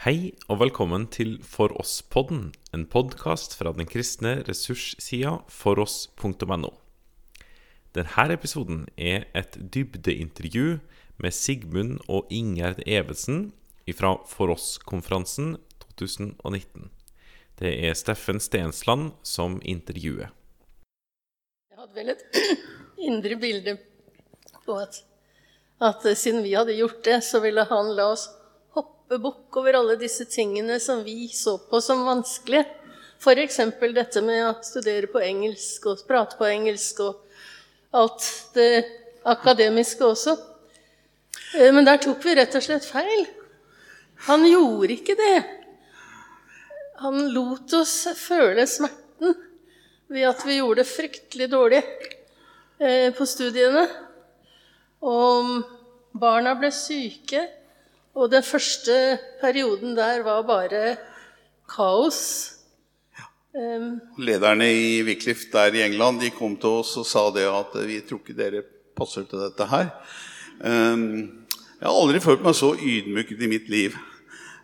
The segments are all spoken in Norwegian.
Hei og velkommen til For oss-podden, en podkast fra den kristne ressurssida foross.no. Denne episoden er et dybdeintervju med Sigmund og Ingjerd Evensen fra For oss-konferansen 2019. Det er Steffen Stensland som intervjuer. Jeg hadde vel et indre bilde på at, at siden vi hadde gjort det, så ville han la oss hoppe bukk over alle disse tingene som vi så på som vanskelige. F.eks. dette med å studere på engelsk og prate på engelsk og alt det akademiske også. Eh, Men der tok vi rett og slett feil. Han gjorde ikke det. Han lot oss føle smerten ved at vi gjorde det fryktelig dårlig eh, på studiene. Og barna ble syke, og den første perioden der var bare kaos. Um, Lederne i Wycliffe der i England de kom til oss og sa det at vi tror ikke dere passer til dette her. Um, jeg har aldri følt meg så ydmyket i mitt liv.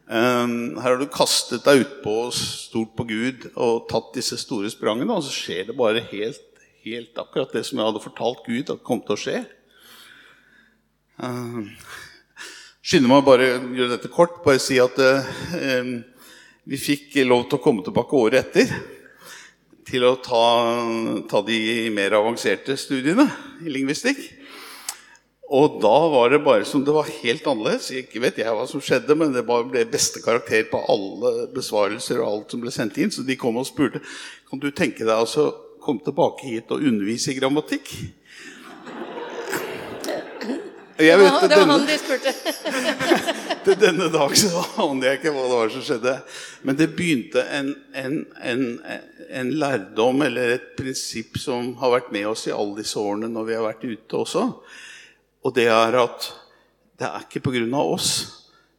Um, her har du kastet deg utpå stort på Gud og tatt disse store sprangene, og så skjer det bare helt, helt akkurat det som jeg hadde fortalt Gud at kom til å skje. Um, skynder meg bare å gjøre dette kort. Bare si at eh, vi fikk lov til å komme tilbake året etter til å ta, ta de mer avanserte studiene i lingvistikk. Og da var det bare som det var helt annerledes. Ikke vet jeg hva som skjedde, men det ble beste karakter på alle besvarelser og alt som ble sendt inn. Så de kom og spurte kan du tenke deg å komme tilbake hit og undervise i grammatikk. Jeg vet, det var denne, han de spurte. til denne dag så aner jeg ikke hva det var som skjedde. Men det begynte en, en, en, en lærdom eller et prinsipp som har vært med oss i alle disse årene når vi har vært ute også. Og det er at det er ikke pga. oss.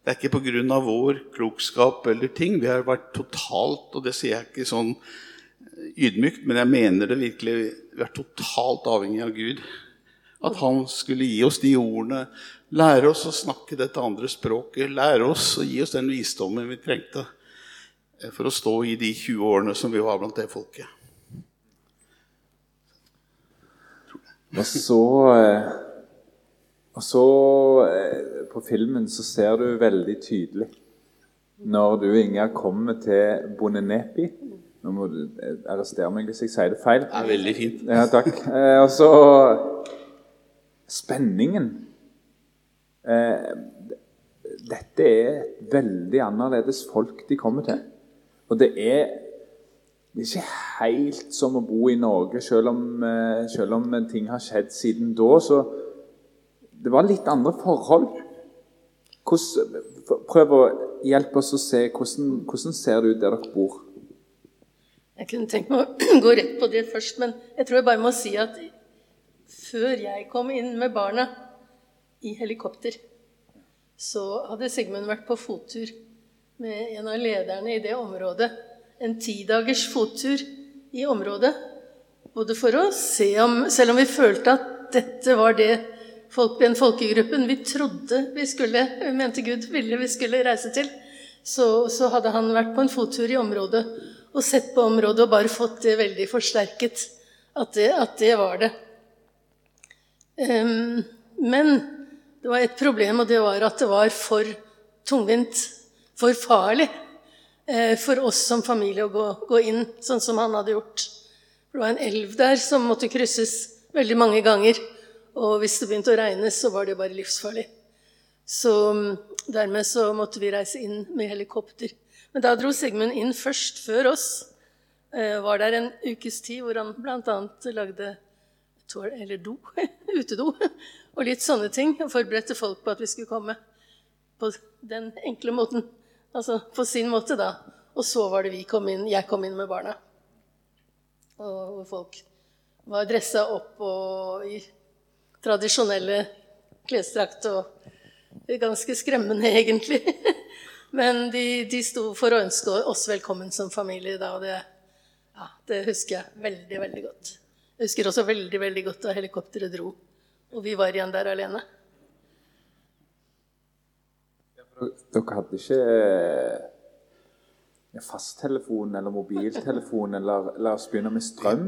Det er ikke pga. vår klokskap eller ting. Vi har vært totalt, og det sier jeg ikke sånn ydmykt, men jeg mener det virkelig Vi er totalt avhengig av Gud. At han skulle gi oss de ordene, lære oss å snakke dette andre språket, lære oss å gi oss den visdommen vi trengte eh, for å stå i de 20 årene som vi var blant det folket. Og så, eh, og så eh, På filmen så ser du veldig tydelig når du, Inga, kommer til Bonenepi Nå må du arrestere meg hvis jeg sier det feil. Det er veldig fint. Ja, takk. Og så Spenningen. Eh, dette er et veldig annerledes folk de kommer til. Og det er, det er ikke helt som å bo i Norge, selv om, eh, selv om ting har skjedd siden da. Så det var litt andre forhold. Hvordan, prøv å hjelpe oss å se hvordan, hvordan ser det ut der dere bor. Jeg kunne tenkt meg å gå rett på det først, men jeg tror jeg bare må si at før jeg kom inn med barna i helikopter, så hadde Sigmund vært på fottur med en av lederne i det området. En tidagers fottur i området. Både for å se om Selv om vi følte at dette var det folk, den folkegruppen vi trodde vi skulle, mente Gud ville vi skulle reise til, så, så hadde han vært på en fottur i området og sett på området og bare fått det veldig forsterket. At det, at det var det. Ehm, men det var et problem, og det var at det var for tungvint, for farlig eh, for oss som familie å gå, inn sånn som han hadde gjort. Det var en elv der som måtte krysses veldig mange ganger. Og hvis det begynte å regne, så var det bare livsfarlig. Så mm, dermed så måtte vi reise inn med helikopter. Men da dro Sigmund inn først, før oss. Eh, var der en ukes tid hvor han bl.a. lagde toal- eller do, utedo og litt sånne ting. Og forberedte folk på at vi skulle komme på den enkle måten. Altså på sin måte, da. Og så var det vi kom inn, jeg kom inn med barna. Og folk var dressa opp og i tradisjonelle klesdrakt og ganske skremmende, egentlig. Men de, de sto for å ønske oss velkommen som familie da, og det, ja, det husker jeg veldig, veldig godt. Jeg husker også veldig, veldig godt da helikopteret dro, og vi var igjen der alene. Dere hadde ikke ja, fasttelefon eller mobiltelefon eller la oss begynne med strøm?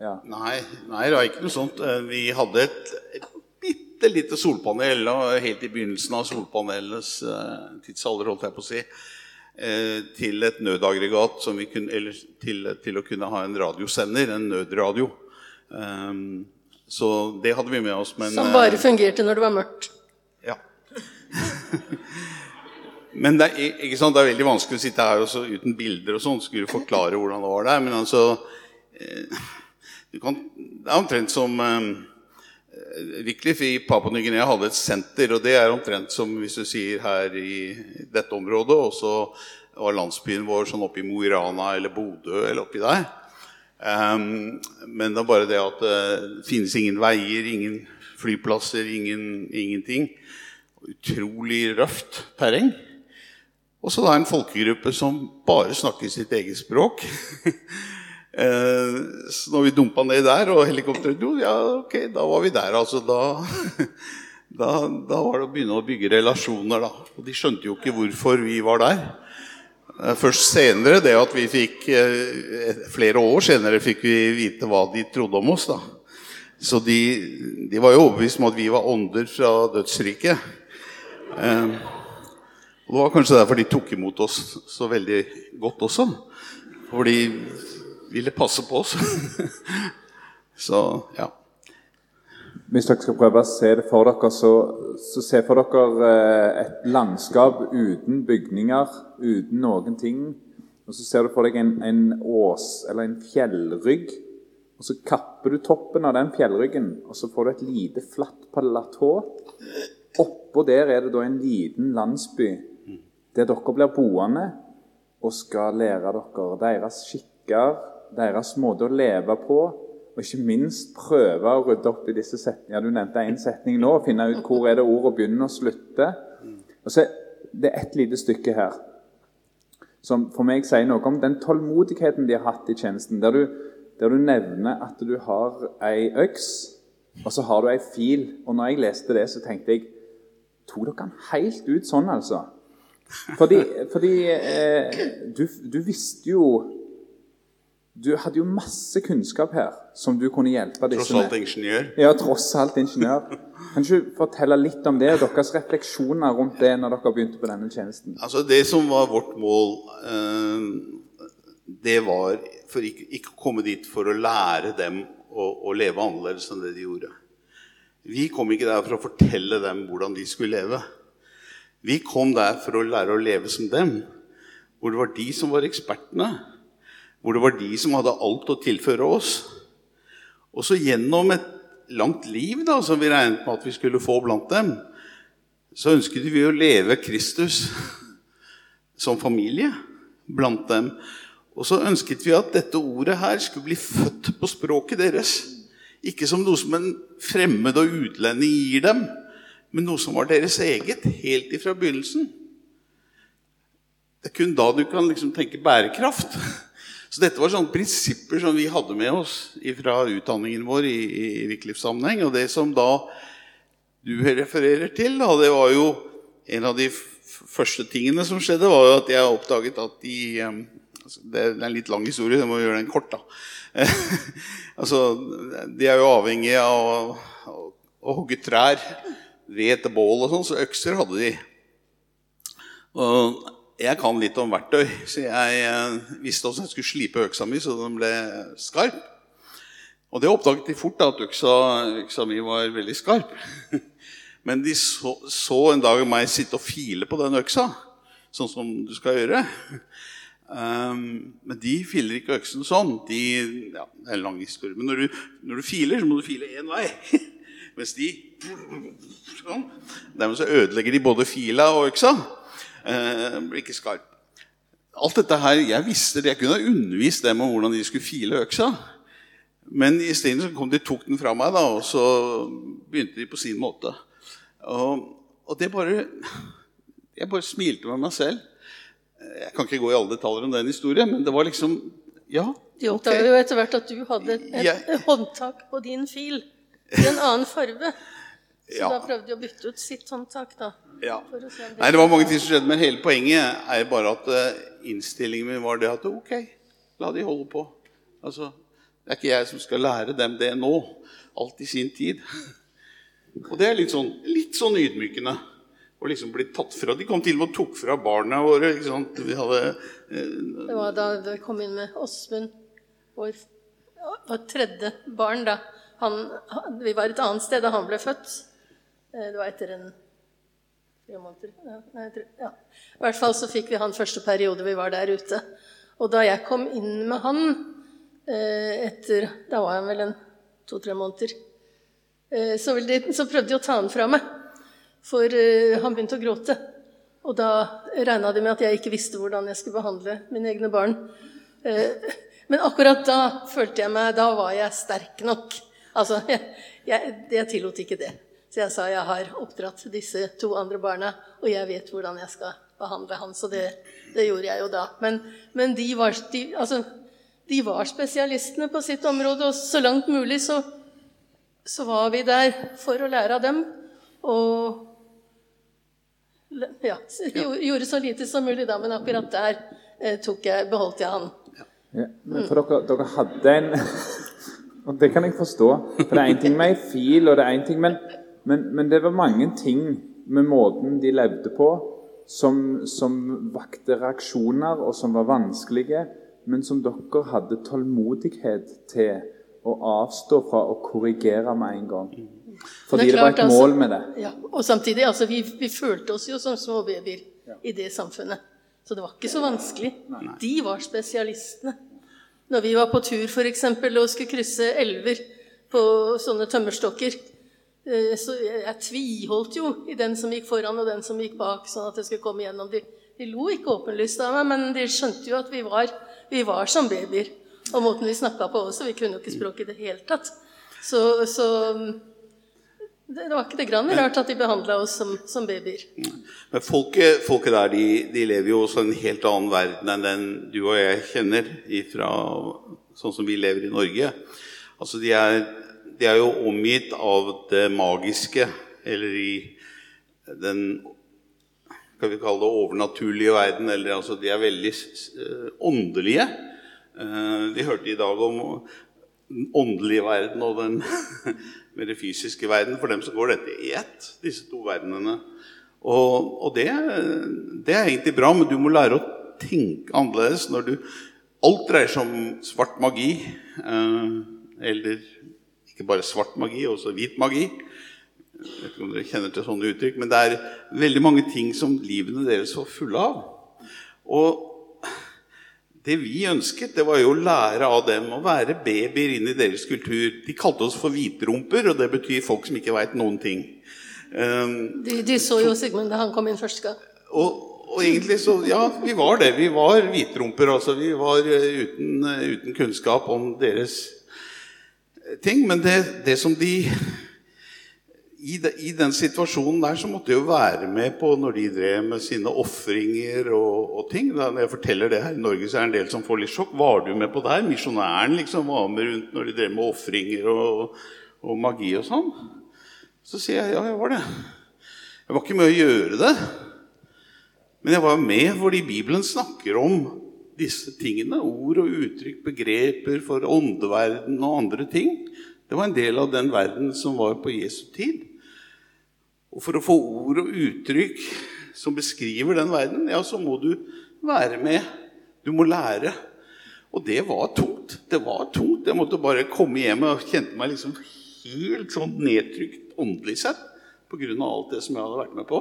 Ja. Nei, nei, det var ikke noe sånt. Eh, Vi hadde et, et bitte lite solpanel og helt i begynnelsen av solpanelenes eh, tidsalder, holdt jeg på å si, eh, til et nødaggregat som vi kunne, eller til, til å kunne ha en radiosender, en nødradio. Um, så det hadde vi med oss. Men, Som eh, bare fungerte når det var mørkt. Ja. Men det er, sant, det er veldig vanskelig å sitte her også, uten bilder og sånn skulle forklare hvordan det var der. Men altså eh, du kan, Det er omtrent som um, Wycliffe i Papua Ny-Guinea hadde et senter, og det er omtrent som hvis du sier her i dette området, og så var landsbyen vår sånn oppe i Mo i Rana eller Bodø eller oppi der. Ehm, men det er bare det at eh, det finnes ingen veier, ingen flyplasser, ingen, ingenting. Utrolig røft terreng. Og så da en folkegruppe som bare snakker sitt eget språk. Eh, så når vi dumpa ned der, og helikopteret dro, ja, ok, da var vi der. Altså, da, da, da var det å begynne å bygge relasjoner, da. Og de skjønte jo ikke hvorfor vi var der. Eh, Først senere, det at vi fikk eh, Flere år senere fikk vi vite hva de trodde om oss. da. Så de, de var jo overbevist om at vi var ånder fra dødsriket. Eh, og Det var kanskje derfor de tok imot oss så veldig godt også. For de ville passe på oss. så ja. Hvis dere skal prøve å se det for dere, så, så se for dere eh, et landskap uten bygninger, uten noen ting. Og så ser du for deg en, en ås, eller en fjellrygg. Og så kapper du toppen av den fjellryggen, og så får du et lite, flatt platå. Oppå der er det da en liten landsby der dere blir boende og skal lære dere deres skikker, deres måte å leve på, og ikke minst prøve å rydde opp i disse setningene. Du nevnte én setning nå, og finne ut hvor er det ordet begynner og slutter. Og så Det er ett lite stykke her som for meg sier noe om den tålmodigheten de har hatt i tjenesten. Der du, der du nevner at du har ei øks, og så har du ei fil. Og når jeg leste det, så tenkte jeg Tok dere den helt ut sånn, altså? Fordi, fordi eh, du, du visste jo Du hadde jo masse kunnskap her som du kunne hjelpe disse Tross alt ingeniør. Ja, tross alt ingeniør. Kan du fortelle litt om det, deres refleksjoner rundt det når dere begynte på denne tjenesten? Altså Det som var vårt mål, eh, det var for ikke, ikke å komme dit for å lære dem å, å leve annerledes enn det de gjorde. Vi kom ikke der for å fortelle dem hvordan de skulle leve. Vi kom der for å lære å leve som dem, hvor det var de som var ekspertene. Hvor det var de som hadde alt å tilføre oss. Og så gjennom et langt liv da, som vi regnet med at vi skulle få blant dem, så ønsket vi å leve Kristus som familie blant dem. Og så ønsket vi at dette ordet her skulle bli født på språket deres. Ikke som noe som en fremmed og utlending gir dem, men noe som var deres eget helt ifra begynnelsen. Det er kun da du kan liksom tenke bærekraft. Så dette var sånne prinsipper som vi hadde med oss fra utdanningen vår i, i Wycliffe-sammenheng. Og det som da du refererer til, da, det var jo en av de første tingene som skjedde, var jo at jeg oppdaget at de altså, Det er en litt lang historie, jeg må gjøre den kort, da. altså, de er jo avhengig av å, å, hogge trær, ved til bål og sånn, så økser hadde de. Og jeg kan litt om verktøy, så jeg eh, visste hvordan jeg skulle slipe øksa mi så den ble skarp. Og det oppdaget de fort, da, at øksa, øksa mi var veldig skarp. Men de så, så en dag meg sitte og file på den øksa, sånn som du skal gjøre. Um, men de filer ikke øksen sånn. De, ja, det er en lang historie. Men når du, når du filer, så må du file én vei. Mens de sånn. Dermed så ødelegger de både fila og øksa. Eh, blir ikke skarp. Alt dette her, Jeg visste det, jeg kunne ha undervist dem om hvordan de skulle file øksa. Men isteden så kom de tok den fra meg, da, og så begynte de på sin måte. Og, og det bare Jeg bare smilte med meg selv. Jeg kan ikke gå i alle detaljer om den historien, men det var liksom Ja. De ok. okay. jo etter hvert at du hadde et, et, et håndtak på din fil i en annen farge. Så Ja. da prøvde de å bytte ut sitt håndtak, da. Ja. Det- Nei, det var mange ting som skjedde, men hele poenget er bare at eh, innstillingen min var det at ok, la de holde på. Altså, det er ikke jeg som skal lære dem det nå. Alt i sin tid. Og det er litt sånn, litt sånn ydmykende. Å liksom bli tatt fra. De kom til og med og tok fra barna våre. ikke sant? Vi hadde, eh, Det var da vi kom inn med Åsmund, vår vår, tredje barn. da. Han, vi var et annet sted da han ble født. Eh, Det var etter en tre måneder. Ja, nei, tre, ja. I hvert fall så fikk vi han første periode vi var der ute. Og da jeg kom inn med han eh, etter Da var han vel en to-tre måneder. Eh, Så, så prøvde de å ta han fra meg, for han begynte å gråte. Og da regna de med at jeg ikke visste hvordan jeg skulle behandle mine egne barn. Men akkurat da følte jeg meg Da var jeg sterk nok. Altså, jeg, jeg, jeg tillot ikke det. Så jeg sa jeg har oppdratt disse to andre barna, og jeg vet hvordan jeg skal behandle han. Så det, det gjorde jeg jo da. Men, men de, var, de, altså, de var spesialistene på sitt område, og så langt mulig så, så var vi der for å lære av dem. Og ja, gjorde så lite som mulig da, men akkurat der eh, jeg, beholdt jeg han. Ja, men for dere, dere hadde en Og det kan jeg forstå. For det er én ting med ei fil, og det er en ting men, men, men det var mange ting med måten de levde på, som, som vakte reaksjoner, og som var vanskelige, men som dere hadde tålmodighet til å avstå fra å korrigere med en gang. Fordi Men det, var klart, et altså- mål med det. Ja, og samtidig, altså, vi, vi følte oss jo som små babyer i det samfunnet. Så det var ikke så vanskelig. De var spesialistene. Når vi var på tur eksempel, og skulle krysse elver på sånne tømmerstokker, så jeg, tviholdt jo i den som gikk foran og den som gikk bak, sånn at jeg skulle komme gjennom. De, de lo ikke åpenlyst av meg, men de skjønte jo at vi var, vi var som babyer. Og måten vi snakka på også. Vi kunne jo ikke språket i det hele tatt. Så, så det, det var ikke det grann rart at de behandla oss som, som babyer. Men folket, folket der de, de lever jo også en helt annen verden enn den du og jeg kjenner ifra sånn som vi lever i Norge. Altså de er, de er jo omgitt av det magiske, eller i den skal vi kalle det overnaturlige verden. Eller altså de er veldig eh, åndelige. Eh, vi hørte i dag om den åndelige verden og den mer fysiske verden. For dem så går dette i ett, disse to verdenene. Og, og det, det er egentlig bra, men du må lære å tenke annerledes når du Alt dreier seg om svart magi. Eh, eller ikke bare svart magi, også hvit magi. Jeg vet ikke om dere kjenner til sånne uttrykk, men det er veldig mange ting som livene deres var fulle av. Og det vi ønsket, det var jo å lære av dem å være babyer inn i deres kultur. De kalte oss for hvitrumper, og det betyr folk som ikke veit noen ting. Um, De, de så jo Sigmund da han kom inn første gang. og, og egentlig så Ja, vi var det. Vi var hvitrumper. Altså, vi var eh, uten, eh, uten kunnskap om deres ting. Men det, det som de i, de, I den situasjonen der så måtte jeg jo være med på når de drev med sine ofringer og, og ting. Da, når jeg forteller det her i Norge, så er det en del som får litt sjokk. Var du med på det? Misjonæren liksom var med rundt når de drev med ofringer og, og magi og sånn? Så sier jeg ja, jeg var det. Jeg var ikke med å gjøre det. Men jeg var med fordi Bibelen snakker om disse tingene. Ord og uttrykk, begreper for åndeverden og andre ting. Det var en del av den verden som var på Jesu tid. Og for å få ord og uttrykk som beskriver den verden, ja, så må du være med. Du må lære. Og det var tungt. Det var tungt. Jeg måtte bare komme hjem og kjente meg liksom helt sånn nedtrykt åndelig sett pga. alt det som jeg hadde vært med på.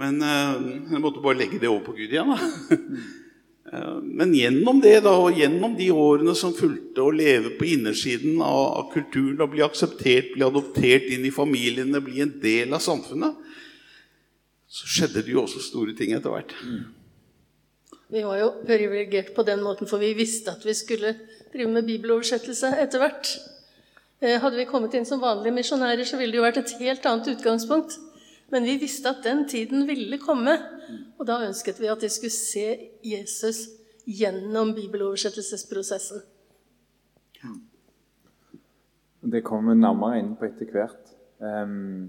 Men eh, jeg måtte bare legge det over på Gud igjen. da. Eh, Men gjennom det da, og gjennom de årene som fulgte, å leve på innersiden av, kulturen, å bli akseptert, bli adoptert inn i familiene, bli en del av samfunnet, så skjedde det jo også store ting etter hvert. Vi var jo privilegert på den måten, for vi visste at vi skulle drive med bibeloversettelse etter hvert. Eh, Hadde vi kommet inn som vanlige misjonærer, så ville det jo vært et helt annet utgangspunkt. Men vi visste at den tiden ville komme, og da ønsket vi at de skulle se Jesus gjennom bibeloversettelsesprosessen. Det kommer vi nærmere inn på etter hvert. Um,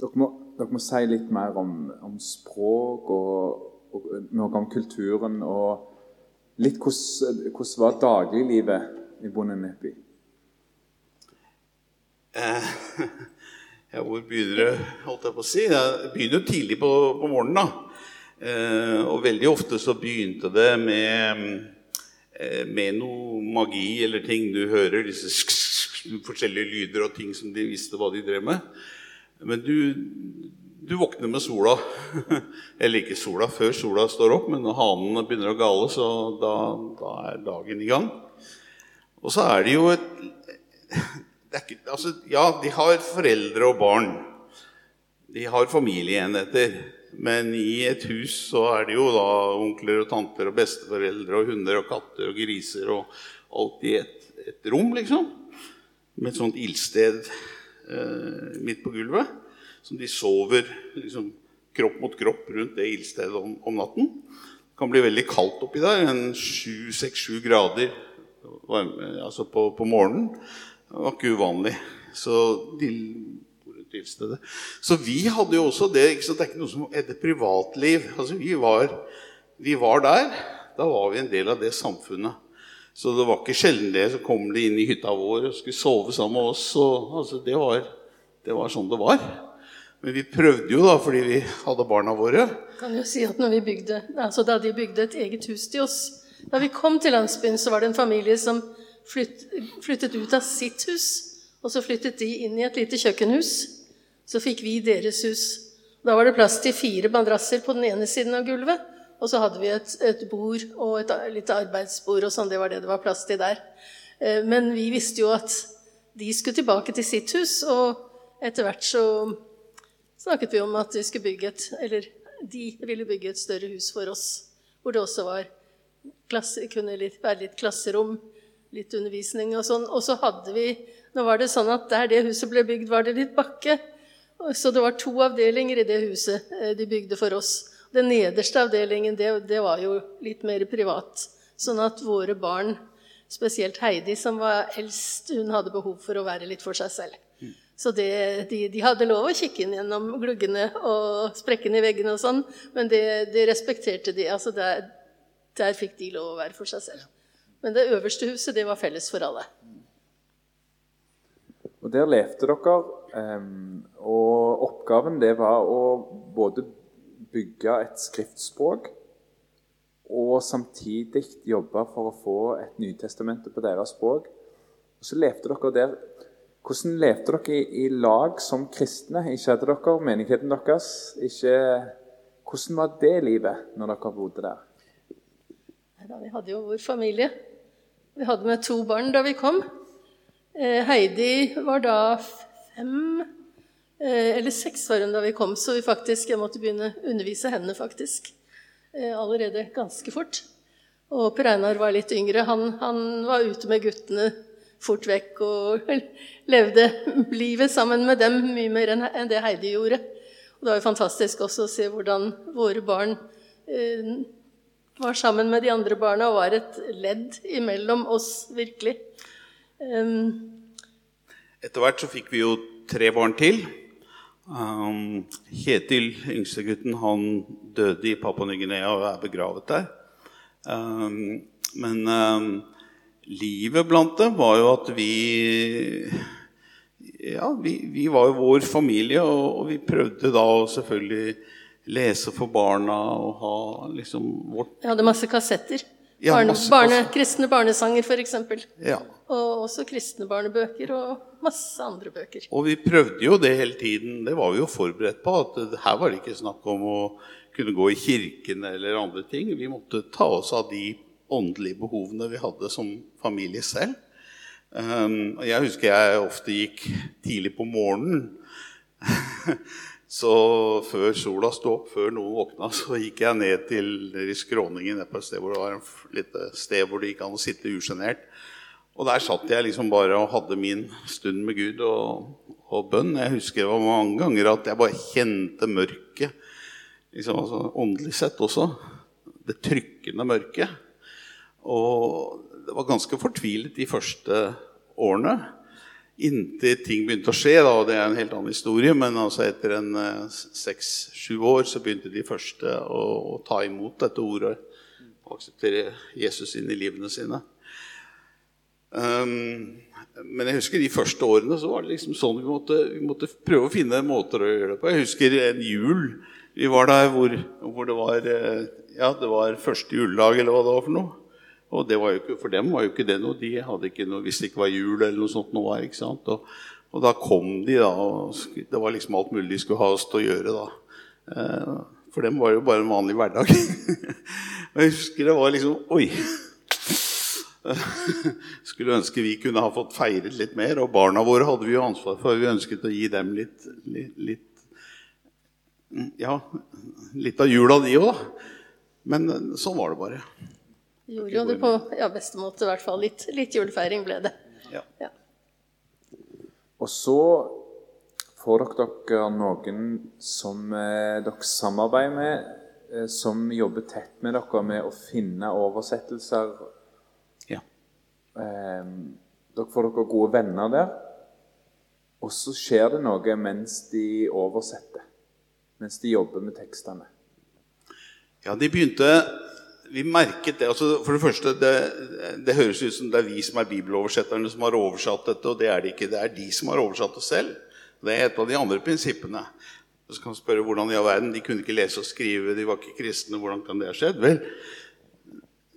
dere, må, dere må si litt mer om, om språk og, og, noe om kulturen. Og litt hvordan, hvordan var dagliglivet i Bondenepi? Eh, ja, hvor begynner det, holdt jeg på å si? Det begynner jo tidlig på, på morgenen. da. Eh, og veldig ofte så begynte det med, eh, med noe magi eller ting du hører. Disse forskjellige lyder og ting som de visste hva de drev med. Men du, du våkner med sola. Eller ikke sola før sola står opp, men når hanene begynner å gale, så da, da er dagen i gang. Og så er det jo et ikke, altså, Ja, de har foreldre og barn. De har familieenheter. Men i et hus så er det jo da onkler og tanter og besteforeldre og hunder og katter og griser og alt i et, et rom, liksom med et sånt ildsted eh, midt på gulvet. Som de sover liksom, kropp mot kropp rundt det ildstedet om, om, natten. Det kan bli veldig kaldt oppi der. en 6-7 grader altså på, på, morgenen. Det var ikke uvanlig. Så de Så vi hadde jo også det. Ikke så Det er ikke noe som et privatliv. Altså, vi var, vi var der. Da var vi en del av det samfunnet. Så det var ikke sjelden det. Så kom de inn i hytta vår og skulle sove sammen med oss. Og, altså, det, var, det, var, sånn det var. Men vi prøvde jo, da, fordi vi hadde barna våre. Kan jo si at bygde, altså Da de bygde et eget hus til oss Da vi kom til landsbyen, så var det en familie som flytt, flyttet ut av sitt hus. Og så flyttet de inn i et lite kjøkkenhus. Så fikk vi deres hus. Da var det plass til fire madrasser på den ene siden av gulvet. Og så hadde vi et, et bord og et lite arbeidsbord og sånn. Det var det det var plass til der. Eh, men vi visste jo at de skulle tilbake til sitt hus, og etter hvert så snakket vi om at vi skulle bygge et Eller de ville bygge et større hus for oss, hvor det også var klasse, kunne litt, være litt klasserom, litt undervisning og sånn. Og så hadde vi Nå var det sånn at der det huset ble bygd, var det litt bakke. Så det var to avdelinger i det huset eh, de bygde for oss. Den nederste avdelingen det, det, var jo litt mer privat. Sånn at våre barn, spesielt Heidi, som var eldst, hun hadde behov for å være litt for seg selv. Så det, de, de, hadde lov å kikke inn gjennom gluggene og sprekkene i veggene og sånn, men det, det respekterte de. Altså der, der fikk de lov å være for seg selv. Men det øverste huset, det var felles for alle. Og der levde dere, um, og oppgaven det var å både bygge et skriftspråk og samtidig jobbe for å få et Nytestamente på deres språk. Og så levde dere der. Hvordan levde dere i, i lag som kristne? Ikke hadde dere menigheten deres? Ikke, hvordan var det livet når dere bodde der? Vi hadde jo vår familie. Vi hadde med to barn da vi kom. Eh, Heidi var da fem Eh, eller seks var hun da vi kom, så vi faktisk, jeg måtte begynne å undervise henne faktisk. Eh, allerede ganske fort. Og Per Einar var litt yngre. Han, han, var ute med guttene fort vekk og levde livet sammen med dem mye mer enn det Heidi gjorde. Og det var jo fantastisk også å se hvordan våre barn eh, var sammen med de andre barna og var et ledd imellom oss, virkelig. Um, Etter hvert så fikk vi jo tre barn til. Um, Kjetil, yngstegutten, han døde i Papua Ny-Guinea og er begravet der. Um, men um, livet blant dem var jo at vi Ja, vi, vi var jo vår familie, og, og, vi prøvde da selvfølgelig lese for barna og ha liksom vårt Vi hadde masse kassetter. Ja, Barne, barne, kristne barnesanger, f.eks. Ja. Og også kristne barnebøker og masse andre bøker. Og vi prøvde jo det hele tiden. Det var vi jo forberedt på. at Her var det ikke snakk om å kunne gå i kirken eller andre ting. Vi måtte ta oss av de åndelige behovene vi hadde som familie selv. Um, jeg husker jeg ofte gikk tidlig på morgenen. Så før sola sto opp, før noen våkna, så gikk jeg ned til skråningen på et sted hvor det var et lite sted hvor det gikk an å sitte usjenert. Og der satt jeg liksom bare og hadde min stund med Gud og, og bønn. Jeg husker det var mange ganger at jeg bare kjente mørket, liksom, altså, åndelig sett også. Det trykkende mørket. Og det var ganske fortvilet de første årene. Inntil ting begynte å skje, da, og det er en helt annen historie. Men altså etter en eh, seks-sju år så begynte de første å, å, ta imot dette ordet og akseptere Jesus inn i livene sine. Um, men jeg husker de første årene så var det liksom sånn vi måtte, vi måtte prøve å finne måter å gjøre det på. Jeg husker en jul vi var der hvor, hvor det var eh, ja, det var første juledag, eller hva det var for noe. Og det var jo ikke, for dem var jo ikke det noe. De hadde ikke noe, Hvis det ikke var jul eller noe sånt noe ikke sant? Og, og da kom de, da. og Det var liksom alt mulig de skulle ha oss til å gjøre da. Eh, for dem var det jo bare en vanlig hverdag. og jeg husker det var liksom Oi! Skulle ønske vi kunne ha fått feiret litt mer. Og barna våre hadde vi jo ansvar for. Vi ønsket å gi dem litt, litt, litt Ja, litt av jula, de òg. Men eh, sånn var det bare. Gjorde jo det på ja, beste måte, i hvert fall. Litt, litt julefeiring ble det. Ja. Ja. Og så får dere, noen som eh, dere samarbeider med, eh, som jobber tett med dere med å finne oversettelser. Ja. Eh, dere får dere gode venner der. Og så skjer det noe mens de oversetter. Mens de jobber med tekstene. Ja, de begynte Vi merket det. altså For det første, det, det, høres ut som det er vi som er bibeloversetterne som har oversatt dette, og det er det ikke. Det er de som har oversatt det selv. Det er et av de andre prinsippene. Så kan man spørre hvordan i all verden, De kunne ikke lese og skrive, de var ikke kristne. Hvordan kan det ha skjedd? Vel,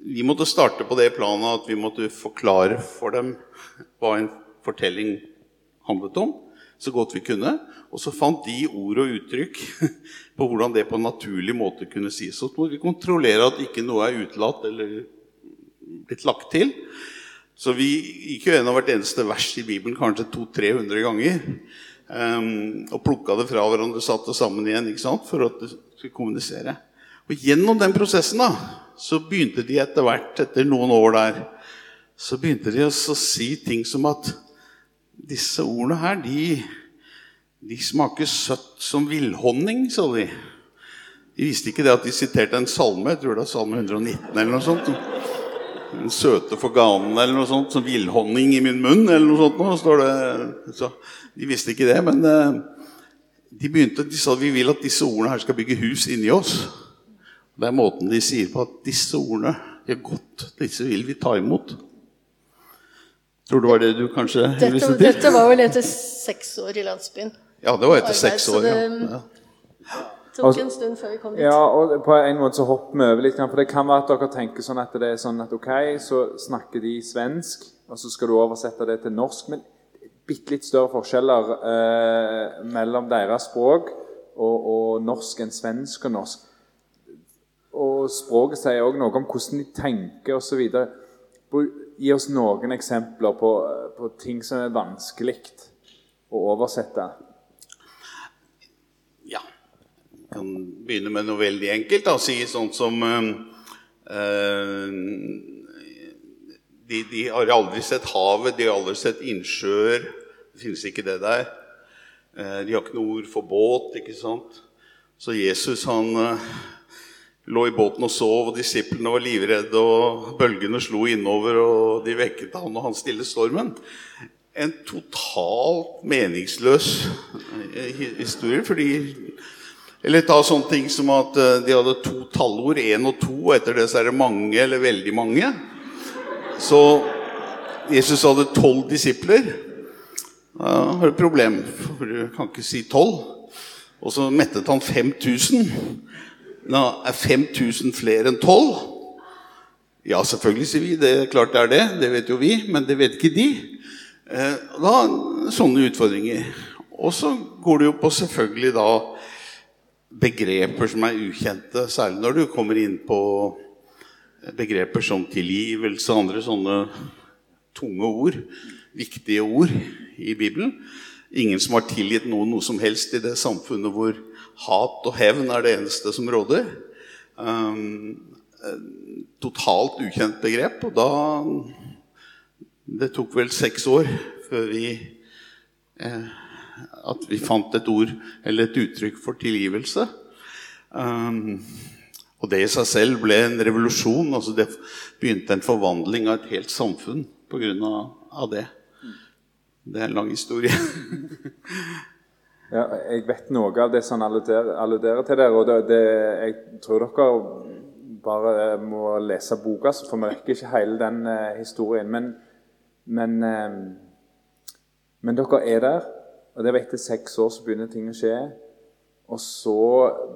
vi måtte starte på det planet at vi måtte forklare for dem hva en fortelling handlet om, så godt vi kunne. Og så fant de ord og uttrykk på hvordan det på en naturlig måte kunne sies. Så må vi kontrollere at ikke noe er utelatt eller blitt lagt til. Så vi gikk jo gjennom hvert eneste vers i Bibelen kanskje 200-300 ganger. Um, og plukka det fra hverandre, satt det sammen igjen ikke sant? for at det skulle kommunisere. Og gjennom den prosessen da, så begynte de etter hvert, etter noen år der, så begynte de å si ting som at disse ordene her, de, de smaker søtt som villhonning, sa de. De visste ikke det at de siterte en salme, jeg tror det er salme 119 eller noe sånt. Den søte for ganen eller noe sånt, som villhonning i min munn eller noe sånt. Nå, står det. Så de visste ikke det, men eh, de begynte, de sa at vi vil at disse ordene her skal bygge hus inni oss. Det er måten de sier på at disse ordene de er godt, disse vil vi ta imot. Tror du det var det du kanskje dette, til? Dette var vel etter seks år i landsbyen. Ja, det var etter seks år. Det, ja. Det tok en stund før vi kom dit. Ja, og på en måte så hopper vi over litt. For det kan være at dere tenker sånn at det er sånn at ok, så snakker de svensk, og så skal du oversette det til norsk. Men bitte litt større forskjeller eh, mellom deres språk og, og norsk enn svensk og norsk. Og språket sier òg noe om hvordan de tenker osv. Gi oss noen eksempler på, på ting som er vanskelig å oversette. Ja. Jeg kan begynne med noe veldig enkelt. Da. Si sånt som øh, de, de, har aldri sett havet, de har aldri sett innsjøer. Det finnes ikke det der. Uh, de har ikke noe ord for båt. ikke sant? Så Jesus han lå i båten og sov, og disiplene var livredde, og bølgene slo innover, og de vekket han, og han stille stormen. En totalt meningsløs eh, historie, fordi Eller ta sånne ting som at eh, de hadde to tallord, én og to, og etter det så er det mange eller veldig mange. Så Jesus hadde tolv disipler. Da har du et problem, for du kan ikke si tolv. Og så mettet han 5000. Nå er 5000 flere enn 12. Ja, selvfølgelig, sier vi. Det er klart det er det. Det vet jo vi, men det vet ikke de. Eh, da Sånne utfordringer. Og så går det jo på selvfølgelig da begreper som er ukjente, særlig når du kommer inn på begreper som tilgivelse og andre sånne tunge ord, viktige ord i Bibelen. Ingen som har tilgitt noen noe som helst i det samfunnet hvor hat og hevn er det eneste som råder. Um, totalt ukjent begrep. Og da Det tok vel seks år før vi eh, At vi fant et ord eller et uttrykk for tilgivelse. Um, og det i seg selv ble en revolusjon. altså Det begynte en forvandling av et helt samfunn pga. det. Det er en lang historie. Ja, jeg vet noe av det som alluderer, alluderer til der. Og det, det, jeg tror dere bare må lese boka, for vi rekker ikke hele den eh, historien. Men, men, eh, men dere er der, og det var etter seks år så begynner ting å skje. Og så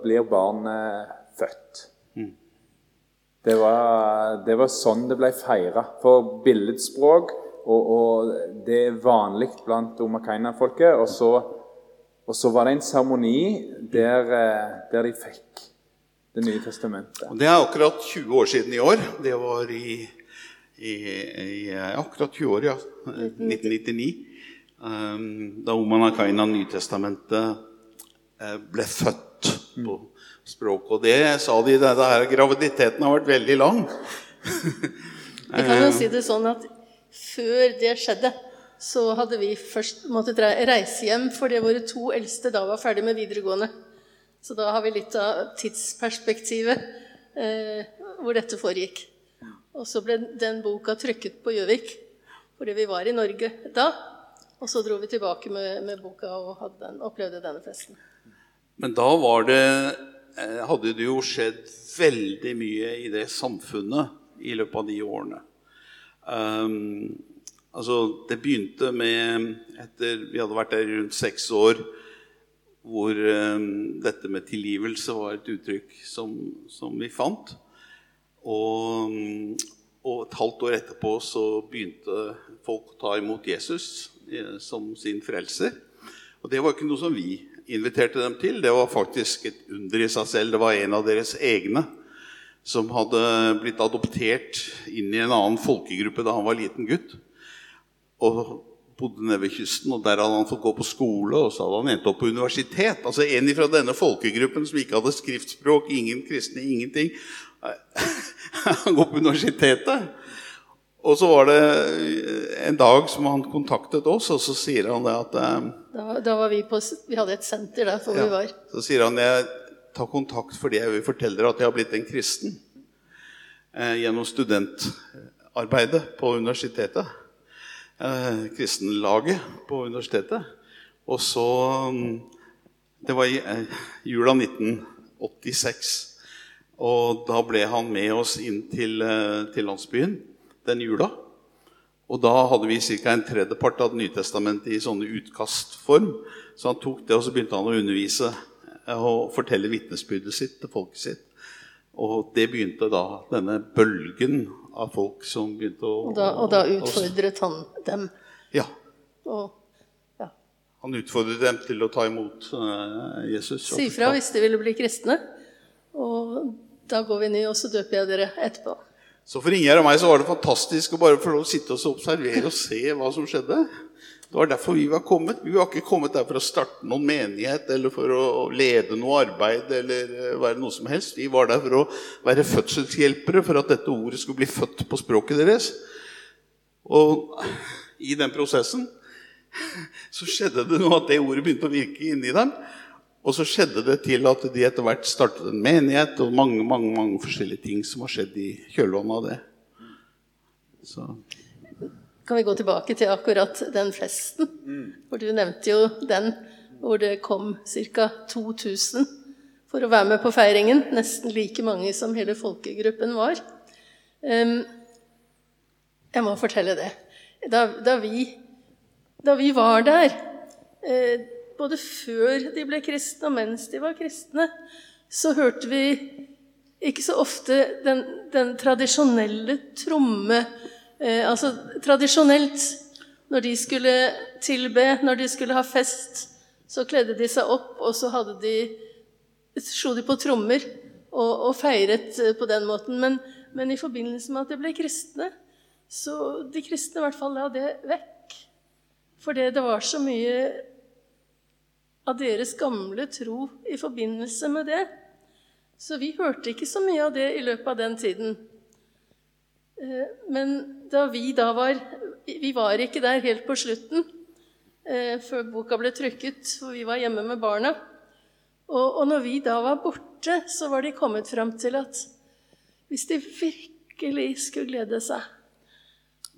blir barnet født. Det var, det var sånn det ble feira. For billedspråk og, og, det er vanlig blant Omakaina-folket. Og, så, og så var det en seremoni der, eh, der de fikk Det nye testamentet. Og Det er akkurat 20 år siden i år. Det var i, i, i akkurat 20 år, ja. 1999. Um, da Omanakaina Nytestamentet eh, ble født på språket. Og det sa de, denne her graviditeten har vært veldig lang. Vi kan jo si det sånn at før det skjedde, så hadde vi først måttet reise hjem fordi våre to eldste da var ferdig med videregående. Så da har vi litt av tidsperspektivet eh, hvor dette foregikk. Og så ble den boka trykket på Gjøvik fordi vi var i Norge da. Og så dro vi tilbake med, med boka og den, opplevde denne festen. Men da det eh, hadde det jo skjedd veldig mye i det samfunnet i løpet av de årene. Um, altså, det begynte med etter, Vi hadde vært der i rundt seks år hvor eh, dette med tilgivelse var et uttrykk som, som vi fant. Og, og et halvt år etterpå så begynte folk å ta imot Jesus eh, som sin frelser. Og det var ikke noe som vi inviterte dem til. Det var faktisk et under i seg selv. Det var en av deres egne som hadde blitt adoptert inn i en annen folkegruppe da han var liten gutt. Og bodde nede ved kysten, og der hadde han fått gå på skole, og så hadde han endt opp på universitet. Altså en fra denne folkegruppen som ikke hadde skriftspråk, ingen kristne, ingenting. Han går på universitetet. Og så var det en dag som han kontaktet oss, og så sier han det at eh, Da, da var vi på Vi hadde et senter der hvor vi var. Så sier han jeg tar kontakt fordi jeg vil fortelle dere at jeg har blitt en kristen eh, gjennom studentarbeidet på universitetet. Eh, kristenlaget på universitetet. Og så mm, Det var i eh, jula 1986. Og da ble han med oss inn til, eh, til landsbyen den jula. Og da hadde vi ca. en tredjepart av Det nye testamentet i sånne utkastform. Så han tok det, og så begynte han å undervise eh, og fortelle vitnesbyrdet sitt til folket sitt. Og det begynte da denne bølgen av folk som begynte å Og da, og da utfordret han dem. Ja. Og ja, Han utfordret dem til å ta imot uh, Jesus. si fra hvis de ville bli kristne. Og da går vi ned, og så døper jeg dere etterpå. Så for Ingjerd og meg så var det fantastisk å bare få lov å sitte og observere og se hva som skjedde. Det var derfor vi var kommet. Vi var ikke kommet der for å starte noen menighet eller for å lede noe arbeid eller eh, være noe som helst. Vi var der for å være fødselshjelpere for at dette ordet skulle bli født på språket deres. Og i den prosessen så skjedde det noe at det ordet begynte å virke inni dem. Og så skjedde det til at de etter hvert startet en menighet, og mange mange, mange forskjellige ting som har skjedd i kjølvannet av det. Så, Kan vi gå tilbake til akkurat den festen? For du nevnte jo den hvor det kom ca. 2000 for å være med på feiringen. Nesten like mange som hele folkegruppen var. Em, jeg må fortelle det. Da, da, vi, da vi var der, eh, både før de ble kristne og mens de var kristne, så hørte vi ikke så ofte den, den tradisjonelle tromme eh, Altså tradisjonelt, når de skulle tilbe, når de skulle ha fest, så kledde de seg opp, og så hadde de slo de på trommer og, og feiret eh, på den måten. Men, men i forbindelse med at de ble kristne, så de kristne i hvert fall la det vekk. Fordi det var så mye av deres gamle tro i forbindelse med det. Så vi hørte ikke så mye av det i løpet av den tiden. Eh, Men da vi da var Vi var ikke der helt på slutten, eh, før boka ble trykket, for vi var hjemme med barna. Og, og når vi da var borte, så var de kommet fram til at hvis de virkelig skulle glede seg,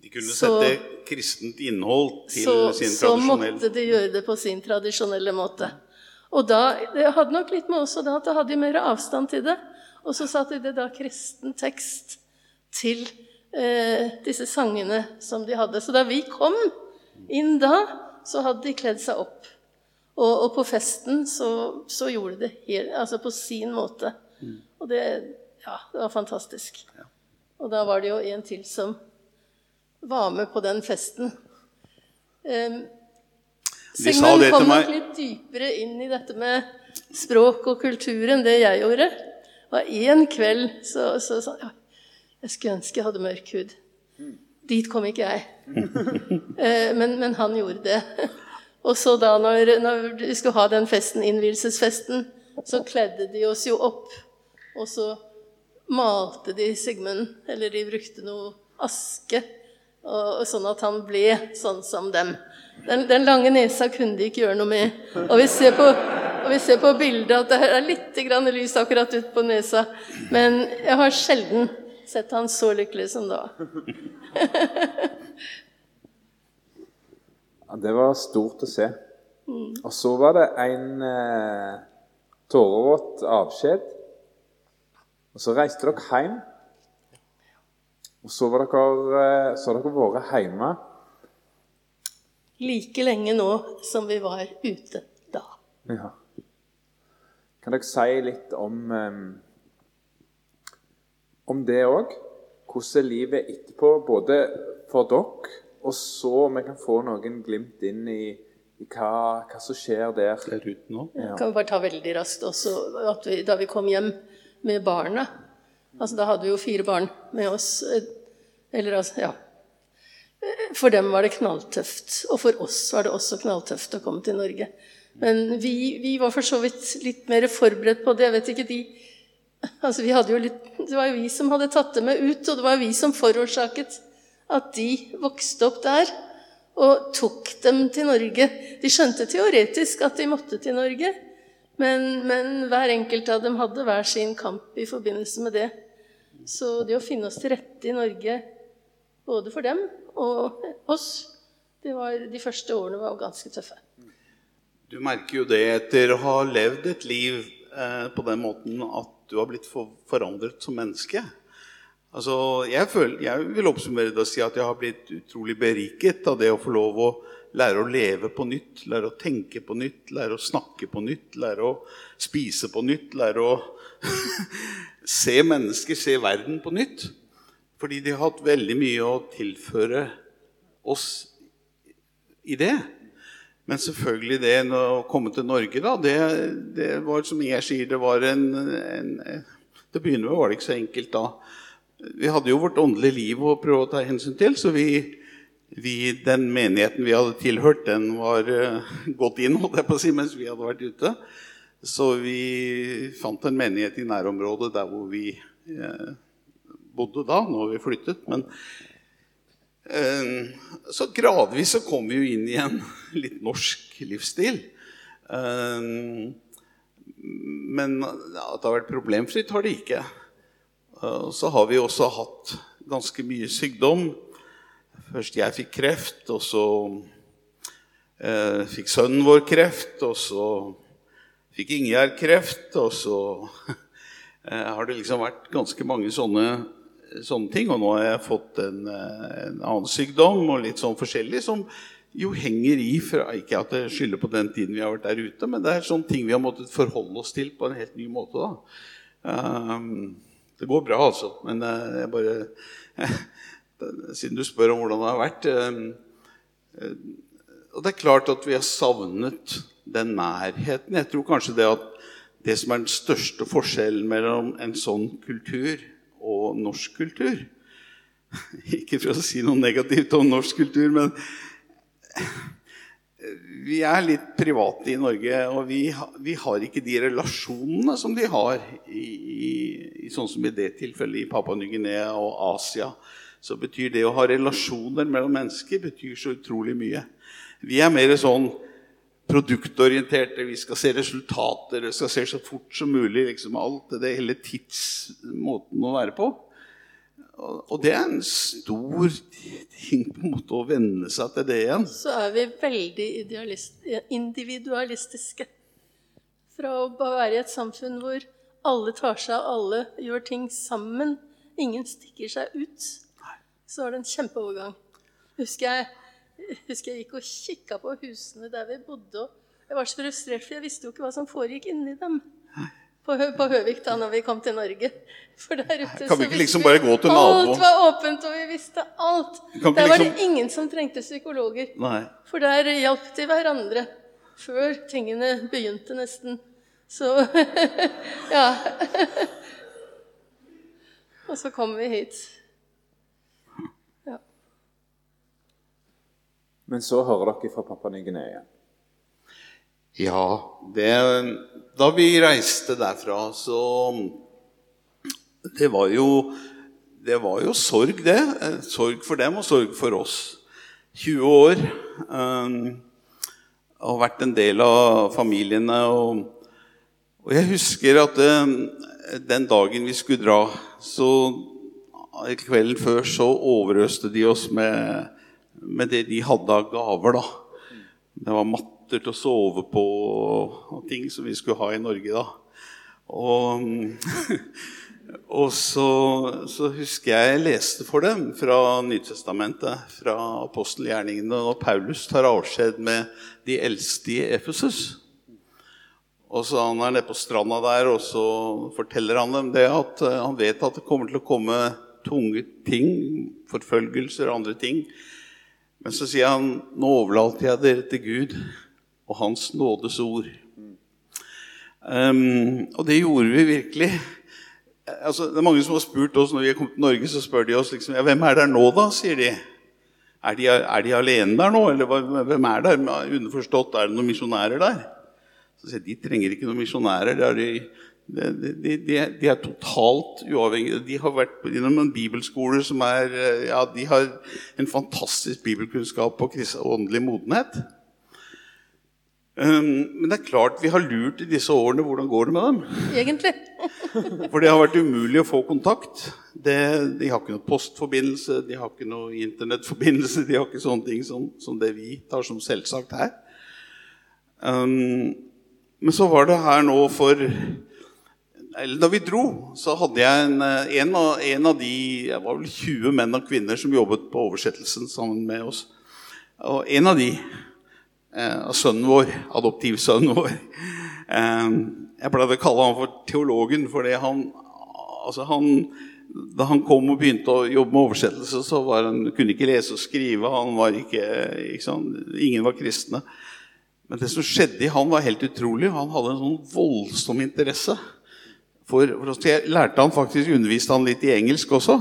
De kunne Så- sette kristent innhold til så, sin så måtte de gjøre det på sin tradisjonelle måte. Og da, Det hadde nok litt med også da at da hadde de mer avstand til det. Og så satte de da kristen tekst til disse sangene som de hadde. Så da vi kom inn da, så hadde de kledd seg opp. Og, og på festen så, så gjorde de det helt, altså på sin måte. Og det, ja, det var fantastisk. Og da var det jo en til som var med på den festen. Um, De Sigmund kom nok litt dypere inn i dette med språk og kultur enn det jeg gjorde. Det var en kveld så så sa ja, jeg skulle ønske jeg hadde mørk hud. Dit kom ikke jeg. Eh, men, men han gjorde det. Og så da når, når vi skulle ha den festen, innvielsesfesten, så kledde de oss jo opp. Og så malte de Sigmund, eller de brukte noe aske, og, og sånn at han ble sånn som dem. Den, den lange nesa kunne de ikke gjøre noe med. Og vi ser på, vi ser på bildet at det er litt grann lys akkurat ut på nesa. Men jeg har sjelden sett han så lykkelig som da. Ja, det var stort å se. Og så var det en eh, tårevåt avskjed. Og så reiste dere hjem. Og så var dere, eh, så har dere vært hjemme. Like lenge nå som vi var ute da. Ja. Kan dere si litt om, eh, om det òg? Hvordan er livet etterpå, både for dere, og så om vi kan få noen glimt inn i, i hva, hva som skjer der. der ute nå. Kan vi bare ta veldig raskt også at vi, da vi kom hjem med barna altså Da hadde vi jo fire barn med oss. eh, Eller altså, ja. Eh, For dem var det knalltøft. Og for oss var det også knalltøft å komme til Norge. Men vi, vi var for så vidt litt mer forberedt på det. Jeg vet ikke, de Altså, vi hadde jo litt, det var jo vi som hadde tatt dem med ut, og det var vi som forårsaket at de vokste opp der og tok dem til Norge. De skjønte teoretisk at de måtte til Norge, men, men hver enkelt av dem hadde hver sin kamp i forbindelse med det. Så det å finne oss til rette i Norge, både for dem og oss, var, de første årene var ganske tøffe. Du merker jo det etter å ha levd et liv eh, på den måten at du har blitt forandret som menneske. Altså, jeg, føler, jeg vil oppsummere det og si at jeg har blitt utrolig beriket av det å få lov å lære å leve på nytt, lære å tenke på nytt, lære å snakke på nytt, lære å spise på nytt, lære å se mennesker, se verden på nytt. Fordi de har hatt veldig mye å tilføre oss i det. Men selvfølgelig det å komme til Norge, da, det, det var som jeg sier, det var en, en Det begynner med var det ikke så enkelt da. Vi hadde jo vårt åndelige liv å prøve å ta hensyn til, så vi, vi den menigheten vi hadde tilhørt, den var uh, gått inn holdt jeg på å si, mens vi hadde vært ute. Så vi fant en menighet i nærområdet der hvor vi uh, bodde da. Nå har vi flyttet. men Så gradvis så kom vi jo inn i en litt norsk livsstil. Eh, Men at det har vært problemfritt, har det ikke. Eh, Så har vi også hatt ganske mye sykdom. Først jeg fikk kreft, og så eh, fikk sønnen vår kreft, og så fikk Ingjerd kreft, og så eh, har det liksom vært ganske mange sånne sånne ting. Og nå har jeg fått en, eh, en annen sykdom og litt sånn forskjellig som jo henger i fra, Ikke at det skylder på den tiden vi har vært der ute, men det er sånne ting vi har måttet forholde oss til på en helt ny måte. da. Um, det går bra, altså. Men eh, jeg bare Siden du spør om hvordan det har vært um, Og det er klart at vi har savnet den nærheten. Jeg tror kanskje det at det som er den største forskjellen mellom en sånn kultur og norsk kultur Ikke for å si noe negativt om norsk kultur, men vi er litt private i Norge, og vi, vi har ikke de relasjonene som de har i, i, i sånn som i det tilfellet i Papua Ny-Guinea og Asia. Så betyr det å ha relasjoner mellom mennesker betyr så utrolig mye. Vi er mer sånn produktorienterte. Vi skal se resultater. vi skal se så fort som mulig. liksom Alt det, det hele tidsmåten å være på. Og det er en stor ting på en måte å venne seg til det igjen. Så er vi veldig individualistiske. Fra å være i et samfunn hvor alle tar seg av alle, gjør ting sammen, ingen stikker seg ut, så var det en kjempeovergang. Husker jeg, husker jeg gikk og kikka på husene der vi bodde, og jeg var så frustrert, for jeg visste jo ikke hva som foregikk inni dem. På, Hø- på Høvik da når vi kom til Norge. For der ute Kan vi ikke liksom bare gå til naboen? Alt var åpent, og vi visste alt. Der var det liksom- ingen som trengte psykologer. Nei. For der hjalp de hverandre før tingene begynte, nesten. Så ja. Og så kom vi hit. Men så hører dere fra Papua Ny-Guinea. Ja, det, da vi reiste derfra, så Det var jo, det var jo sorg, det. Eh, Sorg for dem og sorg for oss. 20 år. Øh, og vært en del av familiene. Og, og jeg husker at øh, den dagen vi skulle dra, så kvelden før så overøste de oss med, med det de hadde av gaver. da. Det var matter til å sove på og ting som vi skulle ha i Norge da. Og, og så, så husker jeg jeg leste for dem fra Nytestamentet, fra apostelgjerningene, når Paulus tar avskjed med de eldste i Efesus. Og så Han er nede på stranda der, og så forteller han dem det at eh, han vet at det kommer til å komme tunge ting, forfølgelser og andre ting. Men så sier han nå overlater jeg dere til Gud og Hans nådes ord. Um, og det gjorde vi virkelig. Altså, det er Mange som har spurt oss når vi har kommet til Norge, så spør de oss liksom, ja, hvem er der nå, da? sier de. Er de, er de alene der nå, eller hvem er der? Underforstått, er det noen misjonærer der? Så sier de, De trenger ikke noen misjonærer. det er De, de, de, de, er- de totalt uavhengige. De har vært innom en bibelskole som er eh, Ja, de har en fantastisk bibelkunnskap og åndelig modenhet. Um, men det er klart vi har lurt i disse årene. Hvordan går det med dem? Egentlig. For det har vært umulig å få kontakt. Det, de har ikke noe postforbindelse, de har ikke noe internettforbindelse. De har ikke sånne ting som, som det vi tar som selvsagt her. Um, men så var det her nå for Da vi dro, så hadde jeg en, eh, en, av, en av de jeg var vel 20 menn og kvinner som jobbet på oversettelsen sammen med oss. Og en av de, eh, sønnen vår, adoptivsønnen vår eh, Jeg pleide å kalle han for teologen, fordi han, altså han da han kom og begynte å jobbe med oversettelse, så var han, kunne ikke lese og skrive. han var ikke, ikke sånn, Ingen var kristne. Men det som skjedde i han, var helt utrolig. Han hadde en sånn voldsom interesse. For, for jeg lærte han faktisk underviste han litt i engelsk også.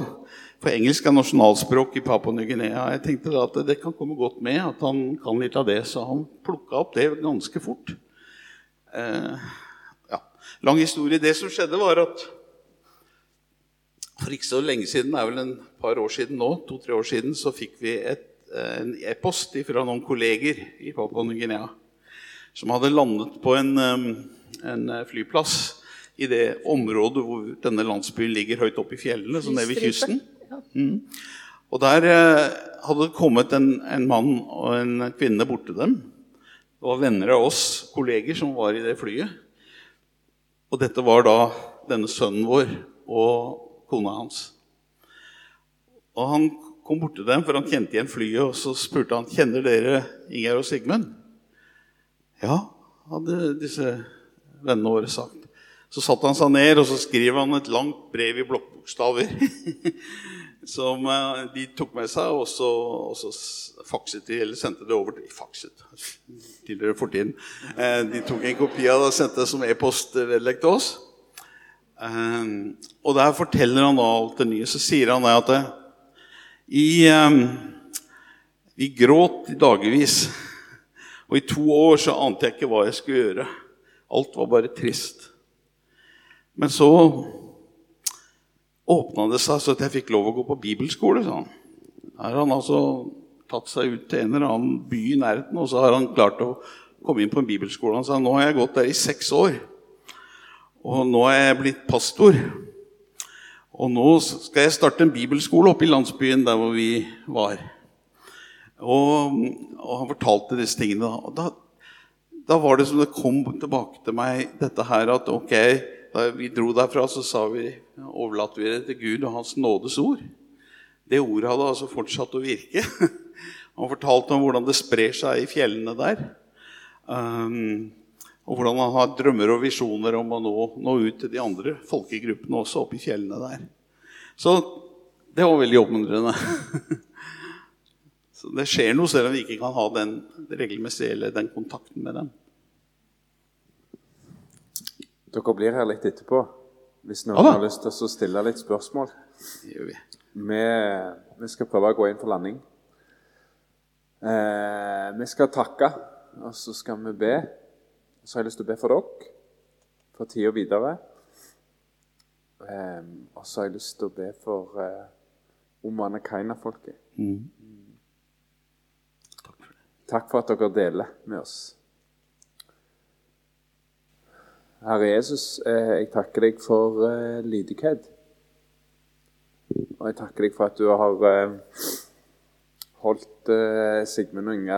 For engelsk er nasjonalspråk i Papua Ny-Guinea. Jeg tenkte da at det kan komme godt med at han kan litt av det, så han plukka opp det ganske fort. Eh, ja. Lang historie. Det som skjedde, var at for ikke så lenge siden, det er vel en par år siden nå, to-tre år siden, så fikk vi et, en e-post fra noen kolleger i Papua Ny-Guinea som hadde landet på en, um, en flyplass i det området hvor denne landsbyen ligger høyt oppe i fjellene, så nede ved kysten. Mm. Og der eh, hadde det kommet en, en mann og en kvinne bort til dem. Det var venner av oss, kolleger, som var i det flyet. Og dette var da denne sønnen vår og kona hans. Og han kom bort til dem, for han kjente igjen flyet, og så spurte han kjenner dere Ingjerd og Sigmund. Ja, hadde disse vennene våre sagt. Så satte han seg ned, og så skrev han et langt brev i blokkbokstaver. som eh, de tok med seg, og så, og så fakset de, eller sendte det over til Fakset, tidligere fortiden. Eh, de tok en kopi av det og sendte det som e-post vedlegg til oss. Eh, og der forteller han da alt det nye. Så sier han at det, i, eh, vi gråt i dagevis. Og i to år så ante jeg ikke hva jeg skulle gjøre. Alt var bare trist. Men så åpna det seg så at jeg fikk lov å gå på bibelskole. Sånn. Her har han altså tatt seg ut til en eller annen by i nærheten, og så har han klart å komme inn på en bibelskole. Han sa nå har jeg gått der i seks år, og nå er jeg blitt pastor. Og nå skal jeg starte en bibelskole oppe i landsbyen der hvor vi var. Og, og han fortalte disse tingene. Og da, da var det som det kom tilbake til meg, dette her at ok, da vi dro derfra, så sa vi, overlater vi det til Gud og Hans nådes ord. Det ordet hadde altså fortsatt å virke. Han fortalte om hvordan det sprer seg i fjellene der. Um, og hvordan han har drømmer og visjoner om å nå, nå, ut til de andre folkegruppene også oppe i fjellene der. Så det var veldig oppmuntrende. Så det skjer noe selv om vi ikke kan ha den regelmessige eller den kontakten med dem. Dere blir her litt etterpå hvis noen Ja har lyst til å stille litt spørsmål. Vi. Vi, vi skal prøve å gå inn for landing. Eh, vi skal takke, og så skal vi be. Så har jeg lyst til å be for dere, for tida videre. Eh, og så har jeg lyst til å be for eh, Omane Kaina-folket. Takk for at dere deler med oss. Herre Jesus, eh, jeg takker deg for eh, lydighet. Og jeg takker deg for at du har eh, holdt Sigmund og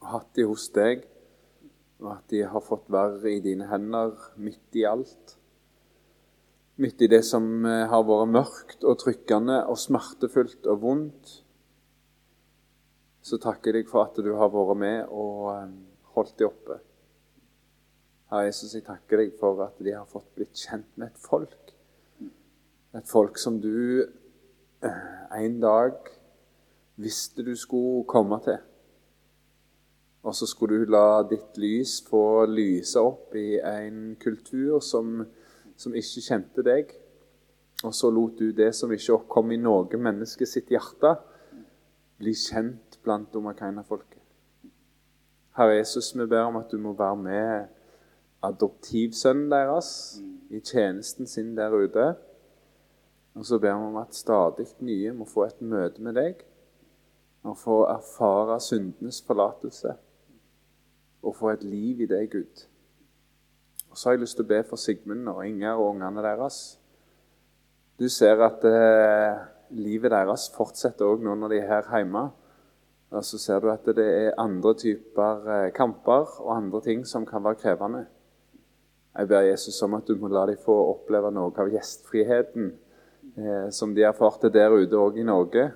og hatt de hos deg, og at de har fått være i dine hender midt i alt. Midt i det som har vært mørkt og trykkende og smertefullt og vondt. Så takker jeg deg for at du har vært med og holdt de oppe. Herre Jesus, jeg takker deg for at de har fått blitt kjent med et folk. Et folk som du eh, en dag visste du skulle komme til. Og så skulle du la ditt lys få lyse opp i en kultur som, som ikke kjente deg. Og så lot du det som ikke oppkom i noe menneske sitt hjerte, bli kjent blant omakaina-folket. Herre Jesus, vi ber om at du må være med adoptivsønnen deres i tjenesten sin der ute. Og så ber vi om at stadig nye må få et møte med deg og få erfare syndenes forlatelse og få et liv i deg, Gud. Og så har jeg lyst til å be for Sigmund og Inger og ungene deres. Du ser at eh, livet deres fortsetter òg nå når de er her hjemme. Og så ser du at det er andre typer eh, kamper og andre ting som kan være krevende. Jeg ber Jesus om at du må la dem få oppleve noe av gjestfriheten eh, som de erfarte der ute òg i Norge.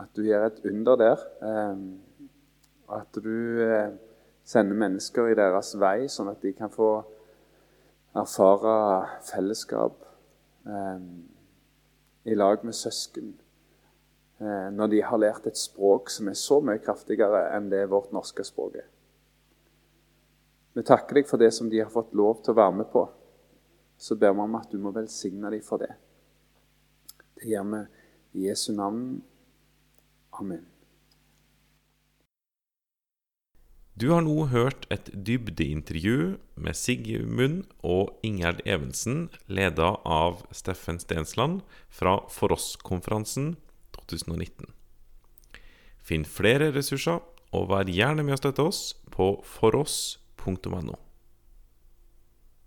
At du gjør et under der. Eh, at du eh, sender mennesker i deres vei, sånn at de kan få erfare fellesskap eh, i lag med søsken. Eh, når de har lært et språk som er så mye kraftigere enn det vårt norske språk er. Vi takker deg for det som de har fått lov til å være med på. Så ber vi om at du må velsigne dem for det. Det gjør vi i Jesu navn. Amen. Du har nå hørt et dybdeintervju med Sigmund og Ingjerd Evensen, leda av Steffen Stensland fra For oss-konferansen 2019. Finn flere ressurser, og vær gjerne med å støtte oss på foross.no. .no.